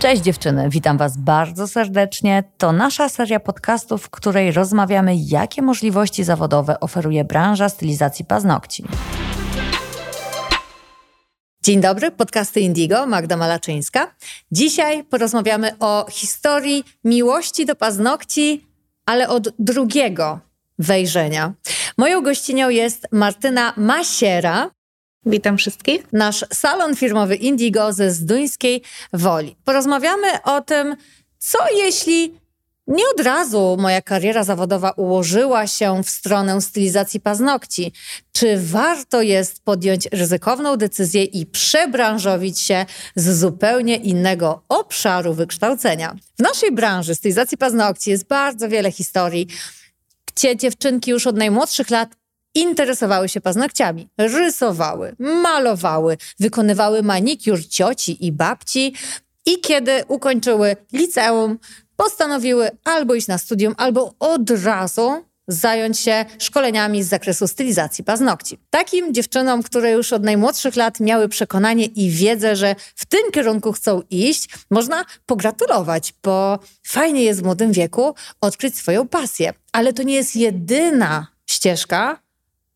Cześć dziewczyny, witam Was bardzo serdecznie. To nasza seria podcastów, w której rozmawiamy, jakie możliwości zawodowe oferuje branża stylizacji paznokci. Dzień dobry, podcasty Indigo, Magda Malaczyńska. Dzisiaj porozmawiamy o historii miłości do paznokci, ale od drugiego wejrzenia. Moją gościnią jest Martyna Masiera, Witam wszystkich. Nasz salon firmowy Indigo ze Zduńskiej Woli. Porozmawiamy o tym, co jeśli nie od razu moja kariera zawodowa ułożyła się w stronę stylizacji paznokci. Czy warto jest podjąć ryzykowną decyzję i przebranżowić się z zupełnie innego obszaru wykształcenia? W naszej branży stylizacji paznokci jest bardzo wiele historii, gdzie dziewczynki już od najmłodszych lat interesowały się paznokciami, rysowały, malowały, wykonywały manikiur cioci i babci i kiedy ukończyły liceum, postanowiły albo iść na studium, albo od razu zająć się szkoleniami z zakresu stylizacji paznokci. Takim dziewczynom, które już od najmłodszych lat miały przekonanie i wiedzę, że w tym kierunku chcą iść, można pogratulować, bo fajnie jest w młodym wieku odkryć swoją pasję. Ale to nie jest jedyna ścieżka,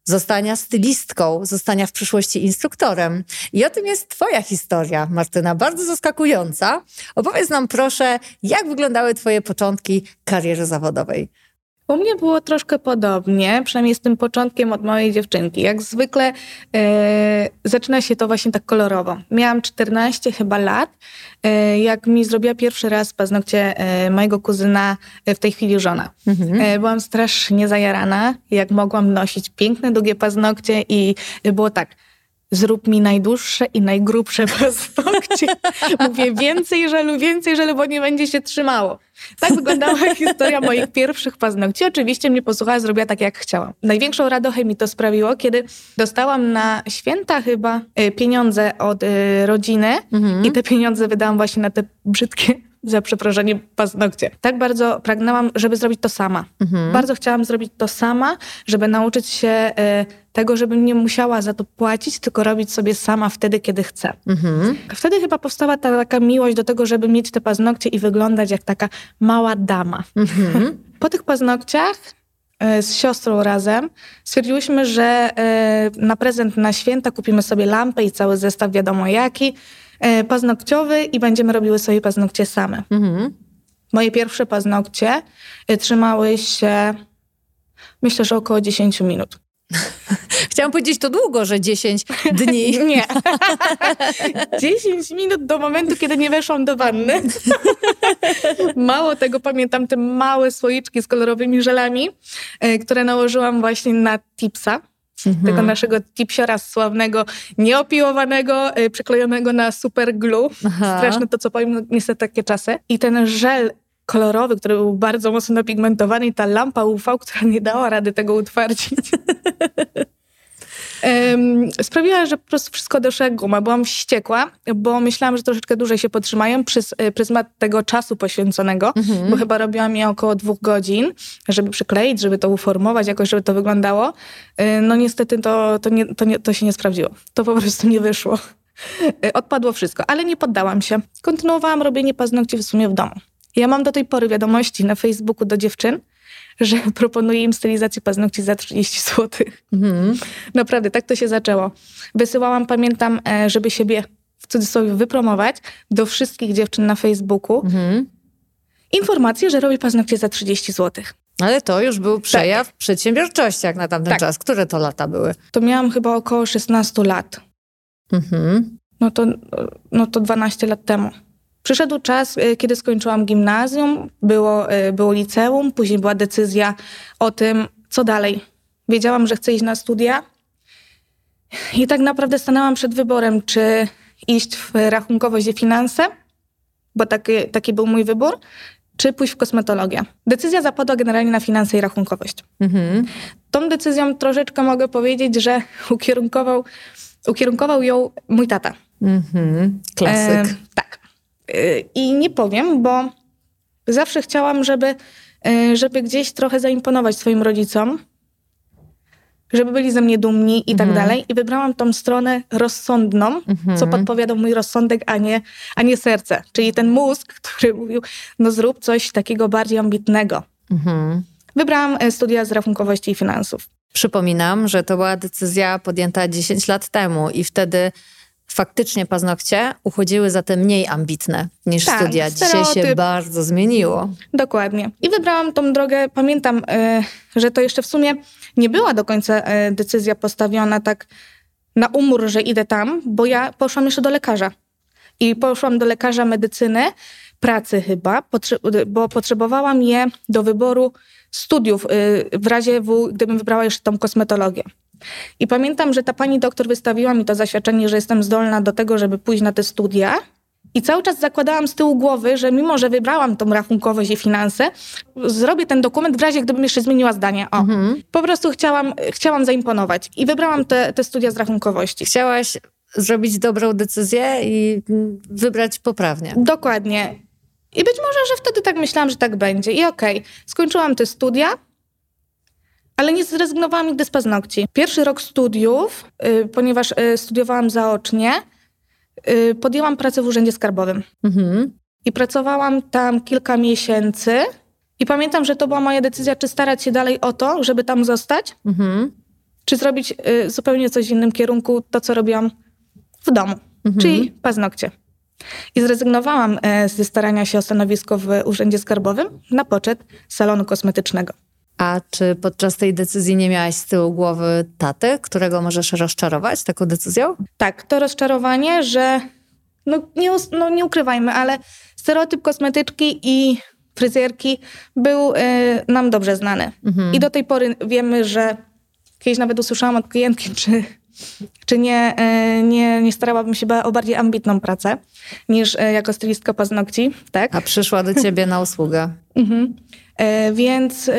zostania stylistką, zostania w przyszłości instruktorem. I o tym jest Twoja historia, Martyna, bardzo zaskakująca. Opowiedz nam proszę, jak wyglądały Twoje początki kariery zawodowej. U mnie było troszkę podobnie, przynajmniej z tym początkiem od małej dziewczynki. Jak zwykle e, zaczyna się to właśnie tak kolorowo. Miałam 14 chyba lat, e, jak mi zrobiła pierwszy raz paznokcie e, mojego kuzyna, w tej chwili żona. Mhm. Byłam strasznie zajarana, jak mogłam nosić piękne, długie paznokcie i było tak – zrób mi najdłuższe i najgrubsze paznokcie. Mówię więcej żelu, więcej żelu, bo nie będzie się trzymało. Tak wyglądała historia moich pierwszych paznokci. Oczywiście mnie posłuchała, zrobiła tak, jak chciałam. Największą radochę mi to sprawiło, kiedy dostałam na święta chyba e, pieniądze od e, rodziny mhm. i te pieniądze wydałam właśnie na te brzydkie za przeproszenie paznokcie. Tak bardzo pragnęłam, żeby zrobić to sama. Mhm. Bardzo chciałam zrobić to sama, żeby nauczyć się y, tego, żebym nie musiała za to płacić, tylko robić sobie sama wtedy, kiedy chcę. Mhm. Wtedy chyba powstała ta taka miłość do tego, żeby mieć te paznokcie i wyglądać jak taka mała dama. Mhm. Po tych paznokciach e, z siostrą razem stwierdziłyśmy, że e, na prezent na święta kupimy sobie lampę i cały zestaw wiadomo jaki, paznokciowy i będziemy robiły sobie paznokcie same. Mhm. Moje pierwsze paznokcie trzymały się myślę, że około 10 minut. Chciałam powiedzieć to długo, że 10 dni. Nie. 10 minut do momentu, kiedy nie weszłam do wanny. Mało tego, pamiętam te małe słoiczki z kolorowymi żelami, e, które nałożyłam właśnie na tipsa. Mhm. Tego naszego tipsiora sławnego, nieopiłowanego, e, przyklejonego na super glue. Aha. Straszne to, co powiem, no, niestety takie czasy. I ten żel kolorowy, który był bardzo mocno napigmentowany i ta lampa UV, która nie dała rady tego utwardzić. sprawiła, że po prostu wszystko doszło jak guma. Byłam wściekła, bo myślałam, że troszeczkę dłużej się potrzymają przez e, pryzmat tego czasu poświęconego, mhm. bo chyba robiłam je około dwóch godzin, żeby przykleić, żeby to uformować, jakoś, żeby to wyglądało. E, no niestety to, to, nie, to, nie, to się nie sprawdziło. To po prostu nie wyszło. E, odpadło wszystko, ale nie poddałam się. Kontynuowałam robienie paznokci w sumie w domu. Ja mam do tej pory wiadomości na Facebooku do dziewczyn, że proponuję im stylizację paznokci za 30 zł. Mhm. Naprawdę, tak to się zaczęło. Wysyłałam, pamiętam, e, żeby siebie w cudzysłowie wypromować do wszystkich dziewczyn na Facebooku mhm. informację, że robię paznokcie za 30 zł. Ale to już był przejaw tak. przedsiębiorczości jak na tamten tak. czas. Które to lata były? To miałam chyba około 16 lat. Mhm. No, to, no to 12 lat temu. Przyszedł czas, y, kiedy skończyłam gimnazjum, było, y, było liceum, później była decyzja o tym, co dalej. Wiedziałam, że chcę iść na studia i tak naprawdę stanęłam przed wyborem, czy iść w rachunkowość i finanse, bo taki, taki był mój wybór, czy pójść w kosmetologię. Decyzja zapadła generalnie na finanse i rachunkowość. Mhm. Tą decyzją troszeczkę mogę powiedzieć, że ukierunkował, ukierunkował ją mój tata. Mhm. Klasyk. E, tak. I nie powiem, bo zawsze chciałam, żeby, e, żeby gdzieś trochę zaimponować swoim rodzicom. żeby byli ze mnie dumni i tak Mhm. dalej. I wybrałam tą stronę rozsądną, Mhm. co podpowiadał mój rozsądek, a nie, a nie serce. Czyli ten mózg, który mówił, no zrób coś takiego bardziej ambitnego. Mhm. Wybrałam e, studia z rachunkowości i finansów. Przypominam, że to była decyzja podjęta 10 lat temu i wtedy faktycznie paznokcie uchodziły za te mniej ambitne niż Tak, studia. Dzisiaj się stereotyp. bardzo zmieniło. Dokładnie. I wybrałam tą drogę. Pamiętam, e, że to jeszcze w sumie nie była do końca e, decyzja postawiona tak na umór, że idę tam, bo ja poszłam jeszcze do lekarza. I poszłam do lekarza medycyny, pracy chyba, potrze- bo potrzebowałam je do wyboru studiów, y, w razie W, gdybym wybrała jeszcze tą kosmetologię. I pamiętam, że ta pani doktor wystawiła mi to zaświadczenie, że jestem zdolna do tego, żeby pójść na te studia. I cały czas zakładałam z tyłu głowy, że mimo, że wybrałam tą rachunkowość i finanse, zrobię ten dokument w razie, gdybym jeszcze zmieniła zdanie. O, Mhm. po prostu chciałam, chciałam zaimponować i wybrałam te, te studia z rachunkowości. Chciałaś zrobić dobrą decyzję i wybrać poprawnie. Dokładnie. I być może, że wtedy tak myślałam, że tak będzie. I okej, skończyłam te studia, ale nie zrezygnowałam nigdy z paznokci. Pierwszy rok studiów, y, ponieważ y, studiowałam zaocznie, y, podjęłam pracę w Urzędzie Skarbowym. Mhm. I pracowałam tam kilka miesięcy. I pamiętam, że to była moja decyzja, czy starać się dalej o to, żeby tam zostać, Mhm. czy zrobić y, zupełnie coś w innym kierunku, to co robiłam w domu, Mhm. czyli paznokcie. I zrezygnowałam e, ze starania się o stanowisko w Urzędzie Skarbowym na poczet salonu kosmetycznego. A czy podczas tej decyzji nie miałaś z tyłu głowy taty, którego możesz rozczarować taką decyzją? Tak, to rozczarowanie, że no nie, no nie ukrywajmy, ale stereotyp kosmetyczki i fryzjerki był e, nam dobrze znany. Mhm. I do tej pory wiemy, że kiedyś nawet usłyszałam od klientki, czy, czy nie, e, nie, nie starałabym się o bardziej ambitną pracę niż e, jako stylistka paznokci, tak? A przyszła do ciebie na usługę. Mhm. E, więc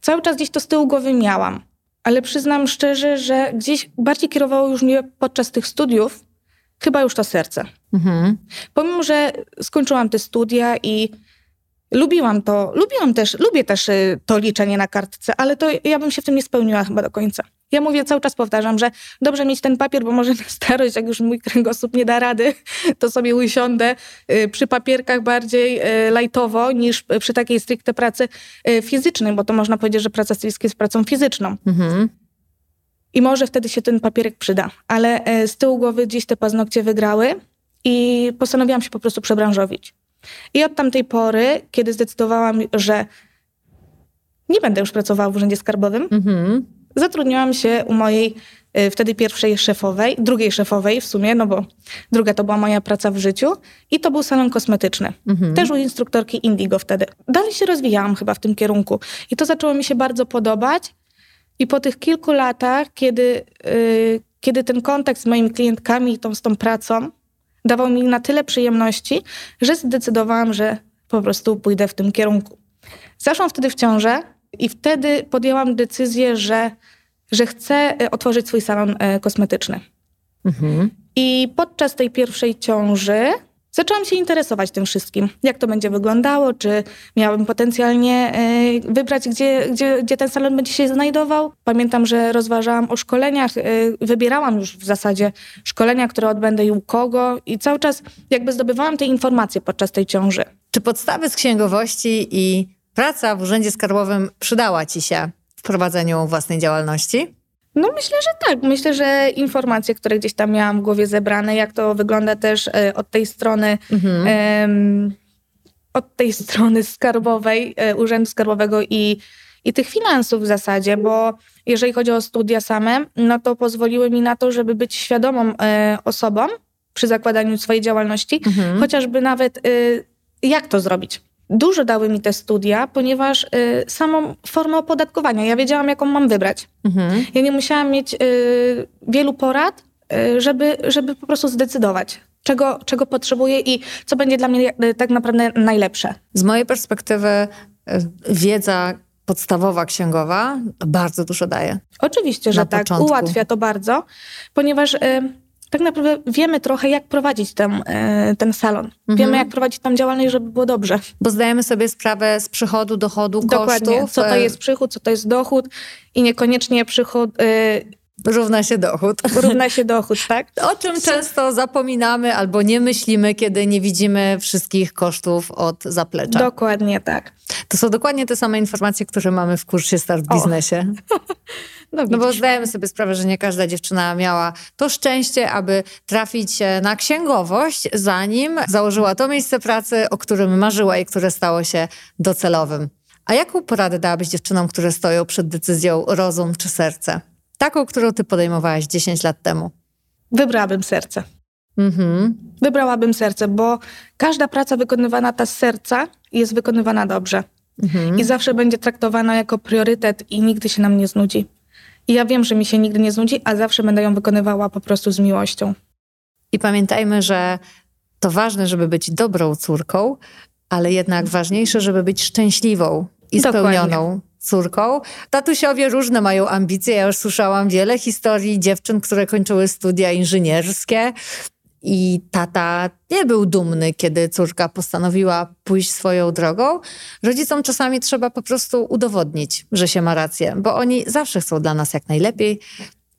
cały czas gdzieś to z tyłu głowy miałam. Ale przyznam szczerze, że gdzieś bardziej kierowało już mnie podczas tych studiów chyba już to serce. Mhm. Pomimo, że skończyłam te studia i lubiłam to, lubiłam też, lubię też y, to liczenie na kartce, ale to ja bym się w tym nie spełniła chyba do końca. Ja mówię, cały czas powtarzam, że dobrze mieć ten papier, bo może na starość, jak już mój kręgosłup nie da rady, to sobie usiądę y, przy papierkach bardziej y, lajtowo niż przy takiej stricte pracy fizycznej, bo to można powiedzieć, że praca stylistka jest pracą fizyczną. Mhm. I może wtedy się ten papierek przyda. Ale z tyłu głowy gdzieś te paznokcie wygrały i postanowiłam się po prostu przebranżowić. I od tamtej pory, kiedy zdecydowałam, że nie będę już pracowała w Urzędzie Skarbowym, Mhm. zatrudniłam się u mojej e, wtedy pierwszej szefowej, drugiej szefowej w sumie, no bo druga to była moja praca w życiu i to był salon kosmetyczny. Mhm. Też u instruktorki Indigo wtedy. Dalej się rozwijałam chyba w tym kierunku i to zaczęło mi się bardzo podobać i po tych kilku latach, kiedy, y, kiedy ten kontakt z moimi klientkami i tą, z tą pracą dawał mi na tyle przyjemności, że zdecydowałam, że po prostu pójdę w tym kierunku. Zaszłam wtedy w ciążę i wtedy podjęłam decyzję, że, że chcę y, otworzyć swój salon y, kosmetyczny. Mhm. I podczas tej pierwszej ciąży zaczęłam się interesować tym wszystkim. Jak to będzie wyglądało, czy miałabym potencjalnie e, wybrać, gdzie, gdzie, gdzie ten salon będzie się znajdował. Pamiętam, że rozważałam o szkoleniach, e, wybierałam już w zasadzie szkolenia, które odbędę i u kogo. I cały czas jakby zdobywałam te informacje podczas tej ciąży. Czy podstawy z księgowości i praca w Urzędzie Skarbowym przydała ci się w prowadzeniu własnej działalności? No myślę, że tak. Myślę, że informacje, które gdzieś tam miałam w głowie zebrane, jak to wygląda też e, od tej strony Mhm. od tej strony skarbowej, e, Urzędu Skarbowego i, i tych finansów w zasadzie, bo jeżeli chodzi o studia same, no to pozwoliły mi na to, żeby być świadomą e, osobą przy zakładaniu swojej działalności, Mhm. chociażby nawet e, jak to zrobić. Dużo dały mi te studia, ponieważ e, samą formę opodatkowania, ja wiedziałam, jaką mam wybrać. Mhm. Ja nie musiałam mieć y, wielu porad, y, żeby, żeby po prostu zdecydować, czego, czego potrzebuję i co będzie dla mnie y, tak naprawdę najlepsze. Z mojej perspektywy e, wiedza podstawowa księgowa bardzo dużo daje. Oczywiście, że Na tak, początku. ułatwia to bardzo, ponieważ y, tak naprawdę wiemy trochę, jak prowadzić ten, ten salon. Mhm. Wiemy, jak prowadzić tam działalność, żeby było dobrze. Bo zdajemy sobie sprawę z przychodu, dochodu, Dokładnie. kosztów. Co to e, jest przychód, co to jest dochód i niekoniecznie przychód e, Równa się dochód. równa się dochód, tak? O czym często zapominamy albo nie myślimy, kiedy nie widzimy wszystkich kosztów od zaplecza. Dokładnie tak. To są dokładnie te same informacje, które mamy w kursie Start w biznesie. No, No bo zdajemy sobie sprawę, że nie każda dziewczyna miała to szczęście, aby trafić e, na księgowość, zanim założyła to miejsce pracy, o którym marzyła i które stało się docelowym. A jaką poradę dałabyś dziewczynom, które stoją przed decyzją rozum czy serce? Taką, którą ty podejmowałaś 10 lat temu. Wybrałabym serce. Mhm. Wybrałabym serce, bo każda praca wykonywana ta z serca jest wykonywana dobrze. Mhm. I zawsze będzie traktowana jako priorytet i nigdy się nam nie znudzi. I ja wiem, że mi się nigdy nie znudzi, a zawsze będę ją wykonywała po prostu z miłością. I pamiętajmy, że to ważne, żeby być dobrą córką, ale jednak ważniejsze, żeby być szczęśliwą i Dokładnie. spełnioną córką. Tatusiowie różne mają ambicje. Ja już słyszałam wiele historii dziewczyn, które kończyły studia inżynierskie. I tata nie był dumny, kiedy córka postanowiła pójść swoją drogą. Rodzicom czasami trzeba po prostu udowodnić, że się ma rację, bo oni zawsze chcą dla nas jak najlepiej,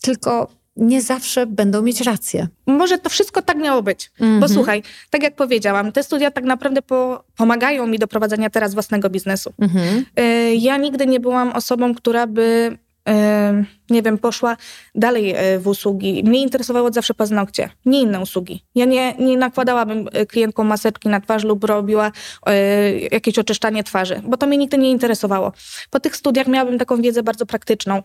tylko nie zawsze będą mieć rację. Może to wszystko tak miało być. Bo Mhm. słuchaj, tak jak powiedziałam, te studia tak naprawdę po, pomagają mi do prowadzenia teraz własnego biznesu. Mhm. Y, Ja nigdy nie byłam osobą, która by, nie wiem, poszła dalej y, w usługi. Mnie interesowały od zawsze paznokcie, nie inne usługi. Ja nie, nie nakładałabym y, klientkom maseczki na twarz lub robiła y, jakieś oczyszczanie twarzy, bo to mnie nigdy nie interesowało. Po tych studiach miałabym taką wiedzę bardzo praktyczną,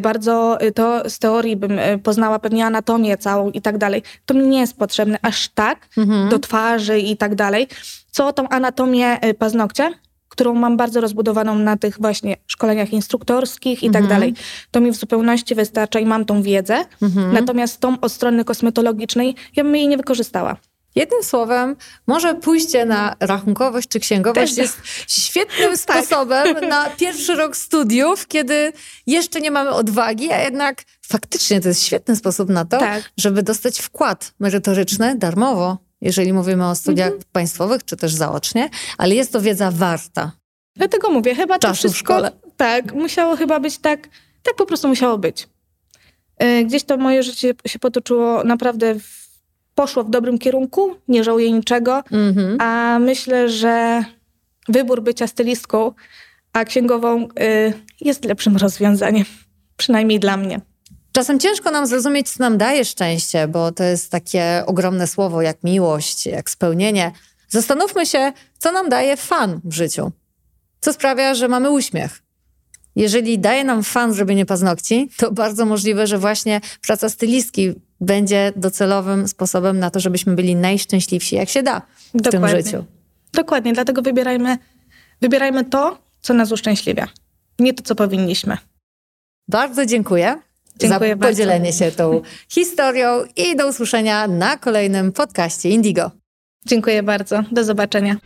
bardzo to z teorii bym poznała pewnie anatomię całą i tak dalej. To mi nie jest potrzebne aż tak Mhm. do twarzy i tak dalej. Co tą anatomię paznokcia, którą mam bardzo rozbudowaną na tych właśnie szkoleniach instruktorskich i tak Mhm. dalej. To mi w zupełności wystarcza i mam tą wiedzę. Mhm. Natomiast tą od strony kosmetologicznej ja bym jej nie wykorzystała. Jednym słowem, może pójście na rachunkowość czy księgowość Też- jest świetnym Tak. sposobem na pierwszy rok studiów, kiedy jeszcze nie mamy odwagi, a jednak faktycznie to jest świetny sposób na to, Tak. żeby dostać wkład merytoryczny darmowo, jeżeli mówimy o studiach Mhm. państwowych czy też zaocznie, ale jest to wiedza warta. Dlatego mówię, chyba to Czasu w wszystko... szkole. Tak, musiało chyba być tak, tak po prostu musiało być. Y, Gdzieś to moje życie się potoczyło naprawdę, w, poszło w dobrym kierunku, nie żałuję niczego. Mhm. A myślę, że wybór bycia stylistką, a księgową y, jest lepszym rozwiązaniem. Przynajmniej dla mnie. Czasem ciężko nam zrozumieć, co nam daje szczęście, bo to jest takie ogromne słowo jak miłość, jak spełnienie. Zastanówmy się, co nam daje fan w życiu. Co sprawia, że mamy uśmiech. Jeżeli daje nam fan zrobienie paznokci, to bardzo możliwe, że właśnie praca stylistki będzie docelowym sposobem na to, żebyśmy byli najszczęśliwsi, jak się da w Dokładnie. tym życiu. Dokładnie, dlatego wybierajmy, wybierajmy to, co nas uszczęśliwia. Nie to, co powinniśmy. Bardzo dziękuję, Dziękuję za bardzo. podzielenie się tą historią i do usłyszenia na kolejnym podcaście Indigo. Dziękuję bardzo. Do zobaczenia.